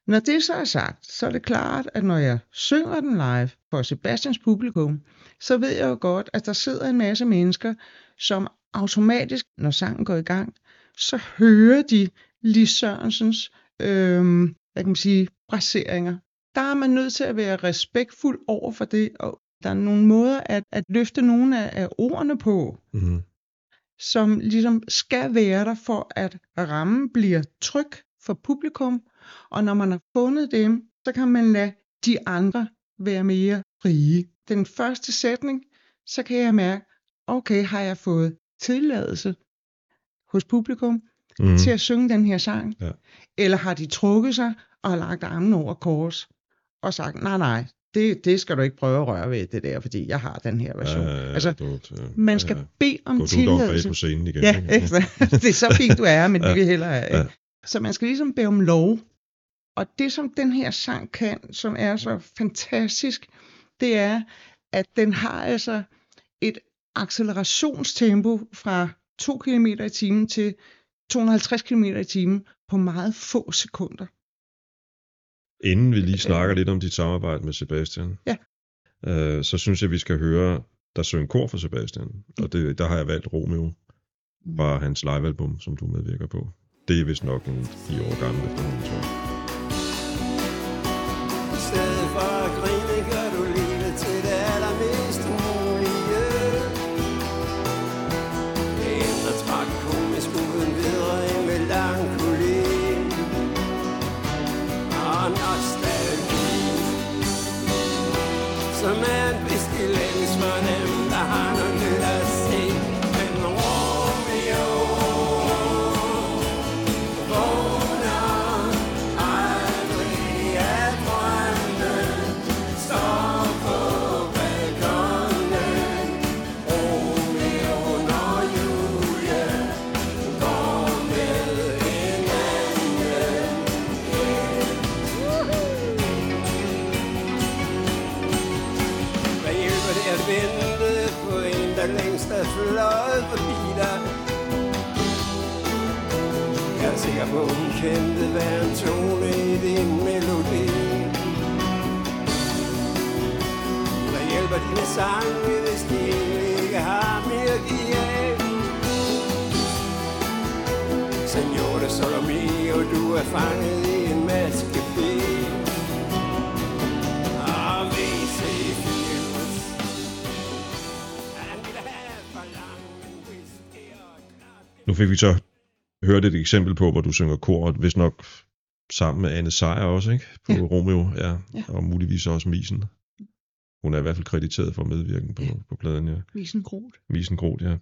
Når det så er sagt, så er det klart, at når jeg synger den live for Sebastians publikum, så ved jeg jo godt, at der sidder en masse mennesker, som automatisk, når sangen går i gang, så hører de Lis Sørensens, øh, hvad kan man sige, fraseringer. Der er man nødt til at være respektfuld over for det, og der er nogle måder at, at løfte nogle af, af ordene på, Mm-hmm. som ligesom skal være der for, at rammen bliver tryg for publikum, og når man har fundet dem, så kan man lade de andre være mere frie. Den første sætning, så kan jeg mærke, okay, har jeg fået tilladelse hos publikum Mm-hmm. til at synge den her sang? Ja. Eller har de trukket sig og har lagt armen over kors og sagt, nej, nej, det, det skal du ikke prøve at røre ved det der, fordi jeg har den her version. altså, du, ja, man skal ja. bede om Gå du dog bag tilladelse. på scenen igen. Ja, ikke? det er så fint, du er, men Ja, vi vil hellere have. ja. Så man skal ligesom bede om lov. Og det, som den her sang kan, som er så fantastisk, det er, at den har altså et accelerationstempo fra 2 km i timen til 250 km i timen på meget få sekunder. Inden vi lige snakker lidt om dit samarbejde med Sebastian, Ja. øh, så synes jeg, vi skal høre der synger kor for Sebastian. Og det, der har jeg valgt Romeo fra hans livealbum, som du medvirker på. Det er vist nok en fire år gammel efterhånden, tror jeg. Fløjet forbi dig? Jeg er sikker på, hun kendte hver en tone i din melodi. Hvad hjælper dine sange, hvis de ikke har mere at give af? Senor Solomio, du er fanget i en maskepil. Nu fik vi så hørt et eksempel på, hvor du synger kor, hvis nok sammen med Anne Sejer også, ikke? På Ja. Romeo, ja. Ja. Og muligvis også Misen. Hun er i hvert fald krediteret for medvirken på, Ja. på pladen, ja. Visen Groth. Misen Groth, ja.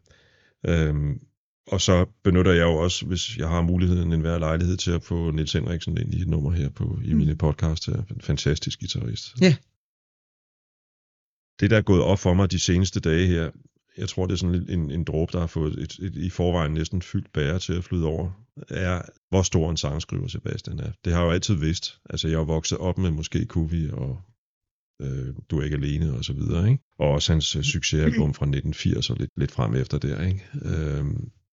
Øhm, og så benytter jeg jo også, hvis jeg har muligheden, en hver lejlighed til at få Niels Henriksen ind i et nummer her på, i Mm. mine podcast her. En fantastisk guitarist. Ja. Det, der er gået op for mig de seneste dage her, jeg tror, det er sådan en, en dråbe, der har fået et, et, i forvejen næsten fyldt bære til at flyde over, er, hvor stor en sangskriver Sebastian er. Det har jeg jo altid vidst. Altså, jeg er vokset op med måske Kuvi og øh, Du er ikke alene og så videre, ikke? Og også hans øh, succesalbum fra 1980 og lidt, lidt frem efter der, ikke? Øh,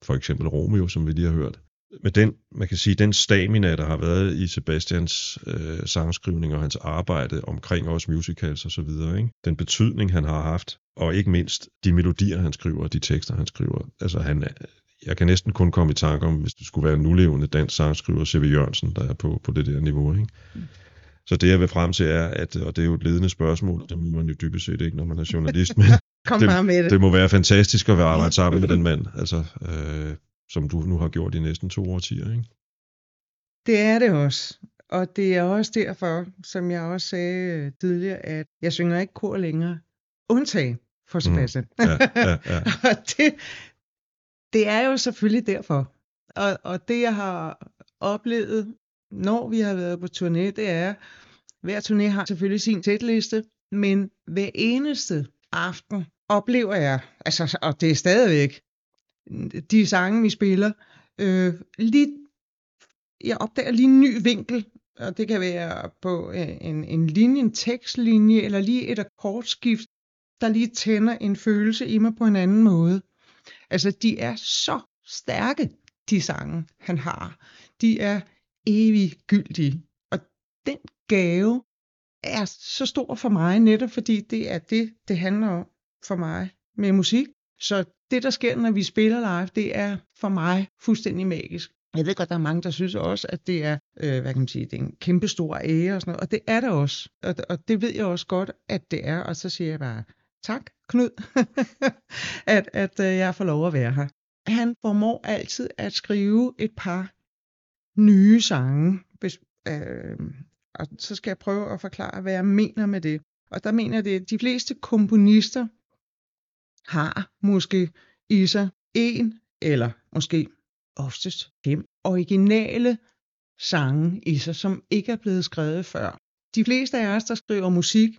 for eksempel Romeo, som vi lige har hørt. Med den, man kan sige, den stamina, der har været i Sebastians øh, sangskrivning og hans arbejde omkring også musicals og så videre, ikke? den betydning, han har haft, og ikke mindst de melodier, han skriver, og de tekster, han skriver. Altså, han, jeg kan næsten kun komme i tanke om, hvis det skulle være en nulevende dansk sangskriver, C.V. Jørgensen, der er på, på det der niveau. Ikke? Så det, jeg vil frem til, er, at, og det er jo et ledende spørgsmål, det må man jo dybest set ikke, når man er journalist, men Kom Det- med det. det må være fantastisk at være arbejde sammen med den mand, altså, øh, som du nu har gjort i næsten to årtier. Ikke? Det er det også. Og det er også derfor, som jeg også sagde øh, tidligere, at jeg synger ikke kor længere. Undtagen for Sebastian. Ja, ja, ja. og det, det er jo selvfølgelig derfor. Og, og det, jeg har oplevet, når vi har været på turné, det er, hver turné har selvfølgelig sin sætliste, men hver eneste aften oplever jeg, altså, og det er stadigvæk, de sange, vi spiller, øh, lige, jeg opdager lige en ny vinkel, og det kan være på en, en linje, en tekstlinje, eller lige et akkordskift, der lige tænder en følelse i mig på en anden måde. Altså, de er så stærke, de sange, han har. De er eviggyldige. Og den gave er så stor for mig, netop fordi det er det, det handler om for mig med musik. Så det, der sker, når vi spiller live, det er for mig fuldstændig magisk. Jeg ved godt, der er mange, der synes også, at det er, øh, hvad kan man sige, det er en kæmpe stor ære og sådan noget, og det er det også. Og, og det ved jeg også godt, at det er, og så siger jeg bare, tak Knud, at, at øh, jeg får lov at være her. Han formår altid at skrive et par nye sange, hvis, øh, og så skal jeg prøve at forklare, hvad jeg mener med det. Og der mener jeg det, at de fleste komponister har måske i sig en eller måske oftest fem originale sange i sig, som ikke er blevet skrevet før. De fleste af os, der skriver musik,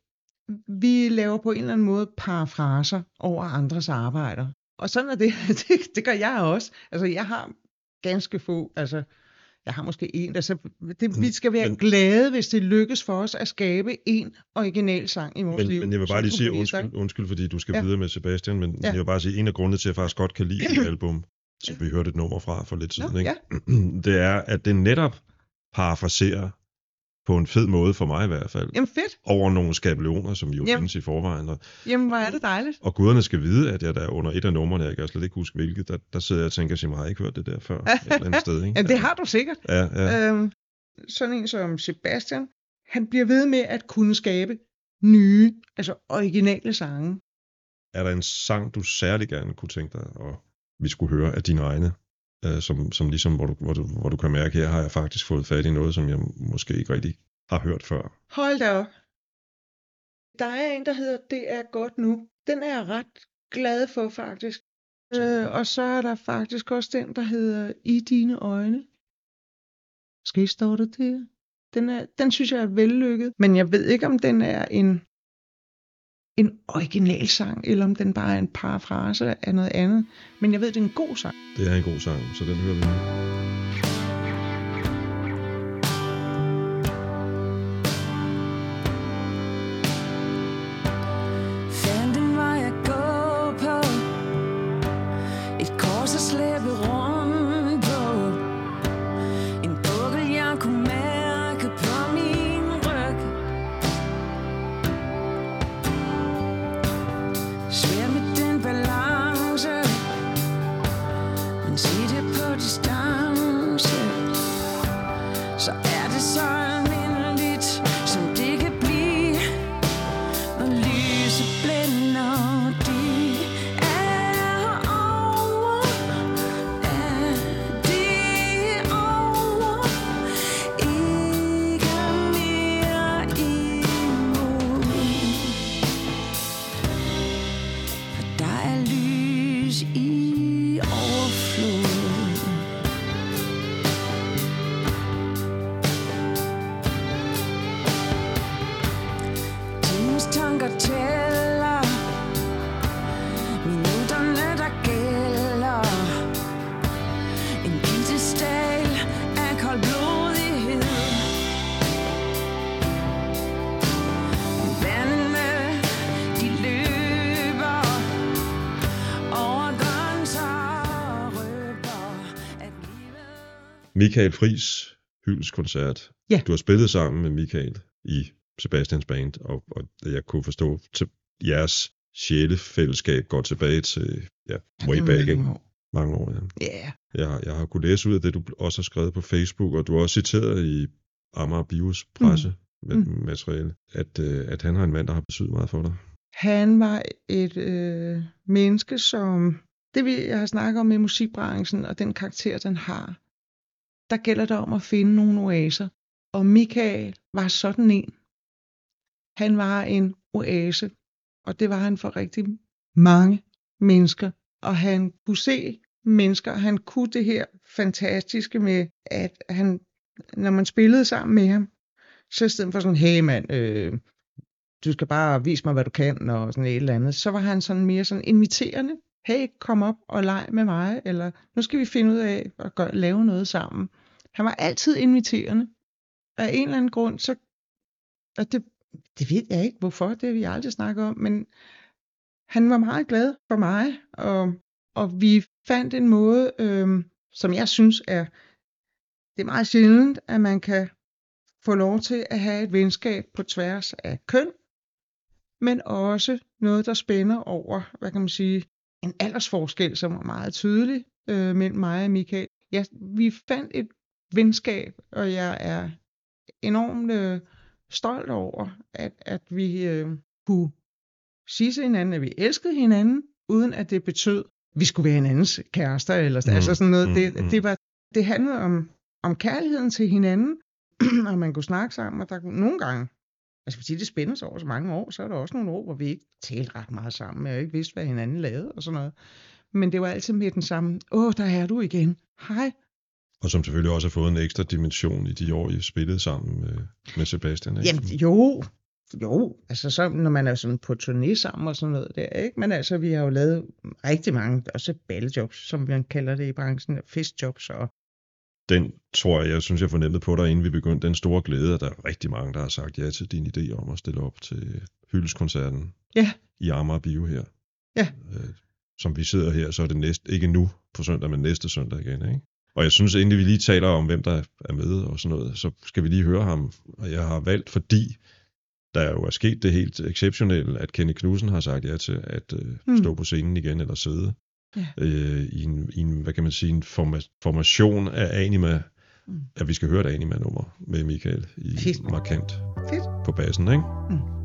vi laver på en eller anden måde parafraser over andres arbejder. Og sådan er det. det. Det gør jeg også. Altså, jeg har ganske få, altså, jeg har måske en, altså, det, vi skal være Men- glade, hvis det lykkes for os at skabe en original sang i vores Men, liv. men jeg vil bare lige sige undskyld, undskyld, fordi du skal Ja. videre med Sebastian, men Ja. jeg vil bare sige, en af grundene til, at jeg faktisk godt kan lide det album, som Ja. vi hørte et nummer fra for lidt siden, Nå, ikke? ja. det er, at det netop parafraserer på en fed måde for mig i hvert fald, Jamen fedt. over nogle skabeloner, som jo Jamen. findes i forvejen. Og, Jamen, hvor er det dejligt. og guderne skal vide, at jeg der under et af numrene, jeg kan slet ikke huske hvilket, der, der sidder jeg og tænker, at jeg har ikke hørt det der før, et eller andet sted. Ikke? Jamen, det har du sikkert. Ja, ja. Øhm, sådan en som Sebastian, han bliver ved med at kunne skabe nye, altså originale sange. Er der en sang, du særlig gerne kunne tænke dig, at vi skulle høre af dine egne? Øh, som, som ligesom, hvor du, hvor, du, hvor du kan mærke, her har jeg faktisk fået fat i noget, som jeg måske ikke rigtig har hørt før. Hold da op. Der er en, der hedder Det er godt nu. Den er jeg ret glad for, faktisk. Øh, og så er der faktisk også den, der hedder I dine øjne. Skal står der det? Den, er, den synes jeg er vellykket, men jeg ved ikke, om den er en, en original sang, eller om den bare er en parafrase af noget andet. Men jeg ved, det er en god sang. Det er en god sang, så den hører vi nu. Michael Fris hyldskoncert. Ja. Du har spillet sammen med Michael i Sebastians band, og, og jeg kunne forstå, til jeres sjælefællesskab går tilbage til ja, way back, ikke? mange år. Ja. Ja, Jeg, har- jeg har kunnet læse ud af det, du også har skrevet på Facebook, og du har også citeret i Amager Bios presse med Mm. materiale, at, øh, at han har en mand, der har betydet meget for dig. Han var et øh, menneske, som det vi jeg har snakket om med musikbranchen og den karakter, den har, der gælder det om at finde nogle oaser. Og Michael var sådan en. Han var en oase, og det var han for rigtig mange mennesker. Og han kunne se mennesker, han kunne det her fantastiske med, at han, når man spillede sammen med ham, så i stedet for sådan, hey mand, øh, du skal bare vise mig, hvad du kan, og sådan et eller andet. Så var han sådan mere sådan inviterende. Hey, kom op og leg med mig, eller nu skal vi finde ud af at gøre, lave noget sammen. Han var altid inviterende. Af en eller anden grund, så... Og det, det ved jeg ikke, hvorfor, det har vi aldrig snakket om, men han var meget glad for mig, og, og vi fandt en måde, øhm, som jeg synes er, det er meget sjældent, at man kan få lov til at have et venskab på tværs af køn, men også noget, der spænder over, hvad kan man sige, en aldersforskel, som var meget tydelig øh, mellem mig og Michael. ja, vi fandt et venskab, og jeg er enormt øh, stolt over, at, at vi øh, kunne sige til hinanden, at vi elskede hinanden, uden at det betød, at vi skulle være hinandens kærester, eller Mm, mm, altså sådan noget. mm, Det, mm. det, var, det handlede om, om kærligheden til hinanden, og man kunne snakke sammen, og der kunne nogle gange, altså fordi det spænder sig over så mange år, så er der også nogle år, hvor vi ikke talte ret meget sammen, og ikke vidste, hvad hinanden lavede og sådan noget. Men det var altid med den samme, åh, der er du igen, hej. Og som selvfølgelig også har fået en ekstra dimension i de år, I spillede sammen med, med Sebastian. Ikke? Jamen, jo, jo, altså så, når man er sådan på turné sammen og sådan noget der, ikke? Men altså, vi har jo lavet rigtig mange, også balljobs, som man kalder det i branchen, festjobs og Den tror jeg, jeg synes, jeg fornemmede på dig, inden vi begyndte, den store glæde, at der er rigtig mange, der har sagt ja til din idé om at stille op til hyldeskoncerten Ja. i Amager Bio her. Ja. Øh, som vi sidder her, så er det næste, ikke nu på søndag, men næste søndag igen. Ikke? Og jeg synes egentlig, vi lige taler om, hvem der er med og sådan noget, så skal vi lige høre ham. Og jeg har valgt, fordi der jo er sket det helt exceptionelle, at Kenny Knudsen har sagt ja til at øh, Mm. stå på scenen igen, eller sidde Ja. øh, i, en, i en, hvad kan man sige, en forma- formation af anima, Mm. at vi skal høre et anima-nummer med Michael i Fedt. markant Fedt. på bassen, ikke? time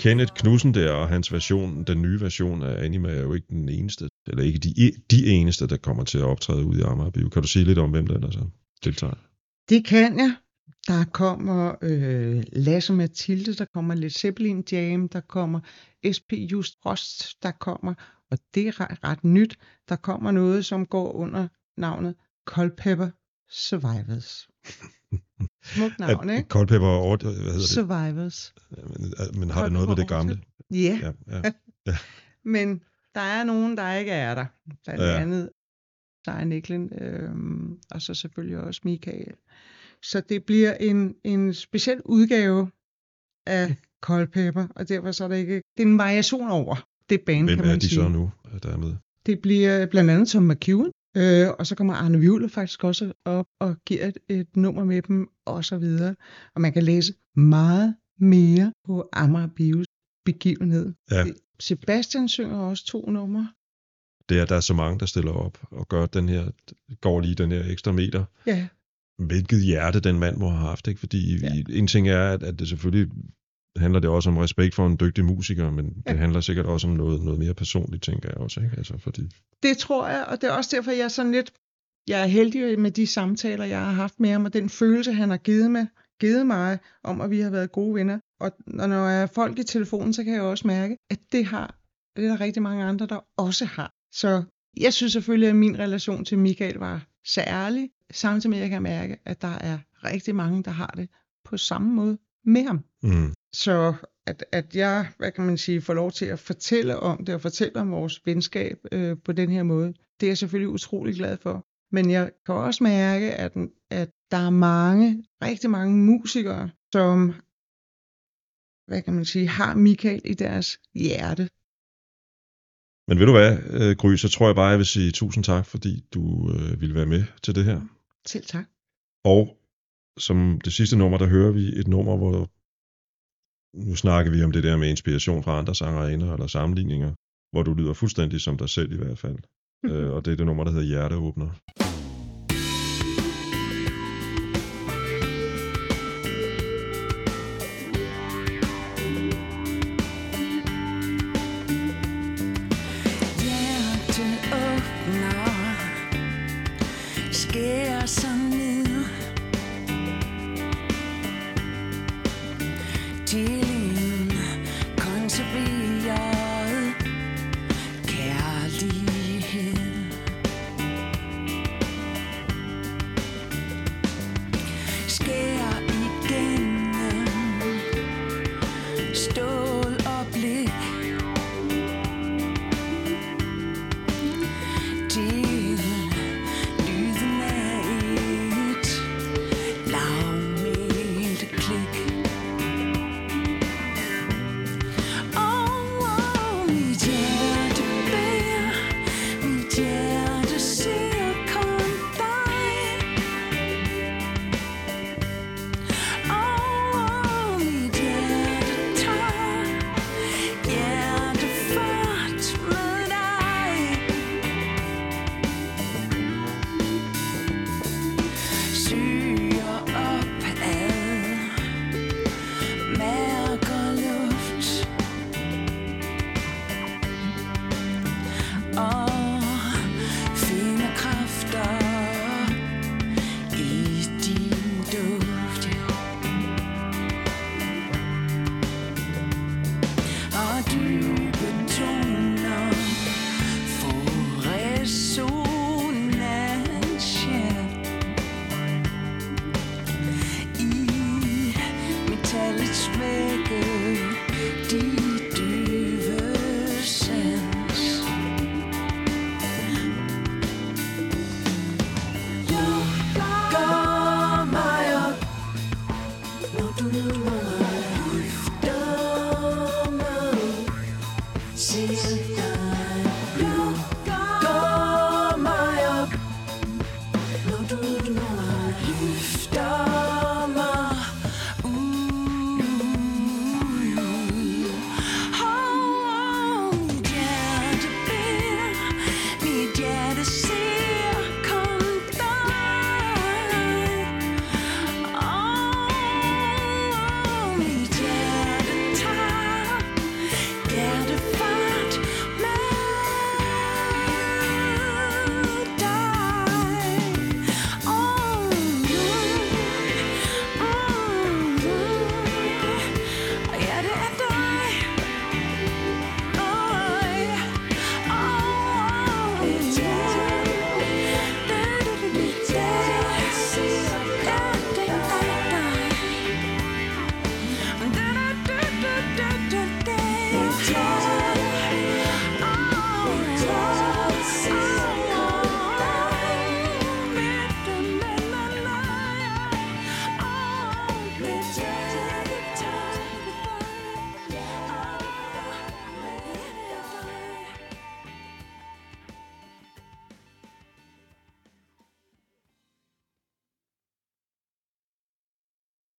Kenneth Knudsen der og hans version, den nye version af Anima, er jo ikke den eneste, eller ikke de, de eneste, der kommer til at optræde ud i Amager Kan du sige lidt om, hvem der ellers deltager? Det kan jeg. Der kommer øh, Lasse Mathilde, der kommer lidt Zeppelin Jam, der kommer SP Just Frost, der kommer, og det er ret, ret nyt, der kommer noget, som går under navnet Culpepper Survivors. Smukt navn, At ikke? Coldpepper over, hvad hedder det? Survivors. Men, men har det noget med det gamle? Ja, Ja, ja. men der er nogen, der ikke er der. Blandt Ja. ja. andet Sejr Niklin, øhm, og så selvfølgelig også Michael. Så det bliver en, en speciel udgave af Culpepper, og derfor så er det ikke... Det er en variation over det band, Hvem kan man er de sige. så nu, der er med? Det bliver blandt andet Tom McEwen, øh, og så kommer Arne Vivle faktisk også op og giver et, et nummer med dem, og så videre. Og man kan læse meget mere på Amager Bios begivenhed. Ja. Sebastian synger også to numre. Det er, der er så mange, der stiller op og gør den her, går lige den her ekstra meter. Ja, Hvilket hjerte den mand må have haft, ikke? Fordi. Ja. en ting er, at, at det selvfølgelig handler det også om respekt for en dygtig musiker, men ja. Det handler sikkert også om noget, noget mere personligt, tænker jeg også, ikke? Altså, fordi, det tror jeg, og det er også derfor, jeg er sådan lidt... Jeg er heldig med de samtaler, jeg har haft med ham, og den følelse, han har givet mig givet mig, om at vi har været gode venner. Og når jeg er folk i telefonen, så kan jeg også mærke, at det har det er der rigtig mange andre, der også har. Så jeg synes selvfølgelig, at min relation til Michael var særlig, samtidig med at jeg kan mærke, at der er rigtig mange, der har det på samme måde med ham. Mm. Så at, at jeg, hvad kan man sige, får lov til at fortælle om det, og fortælle om vores venskab øh, på den her måde, det er jeg selvfølgelig utrolig glad for. Men jeg kan også mærke, at, at der er mange, rigtig mange musikere, som, hvad kan man sige, har Michael i deres hjerte. Men ved du hvad, øh, Gry, så tror jeg bare, jeg vil sige tusind tak, fordi du øh, ville være med til det her. Selv tak. Og som det sidste nummer, der hører vi et nummer, hvor nu snakker vi om det der med inspiration fra andre sangerinder eller sammenligninger, hvor du lyder fuldstændig som dig selv i hvert fald. øh, og det er det nummer, der hedder Hjerteåbner. Hjerteåbner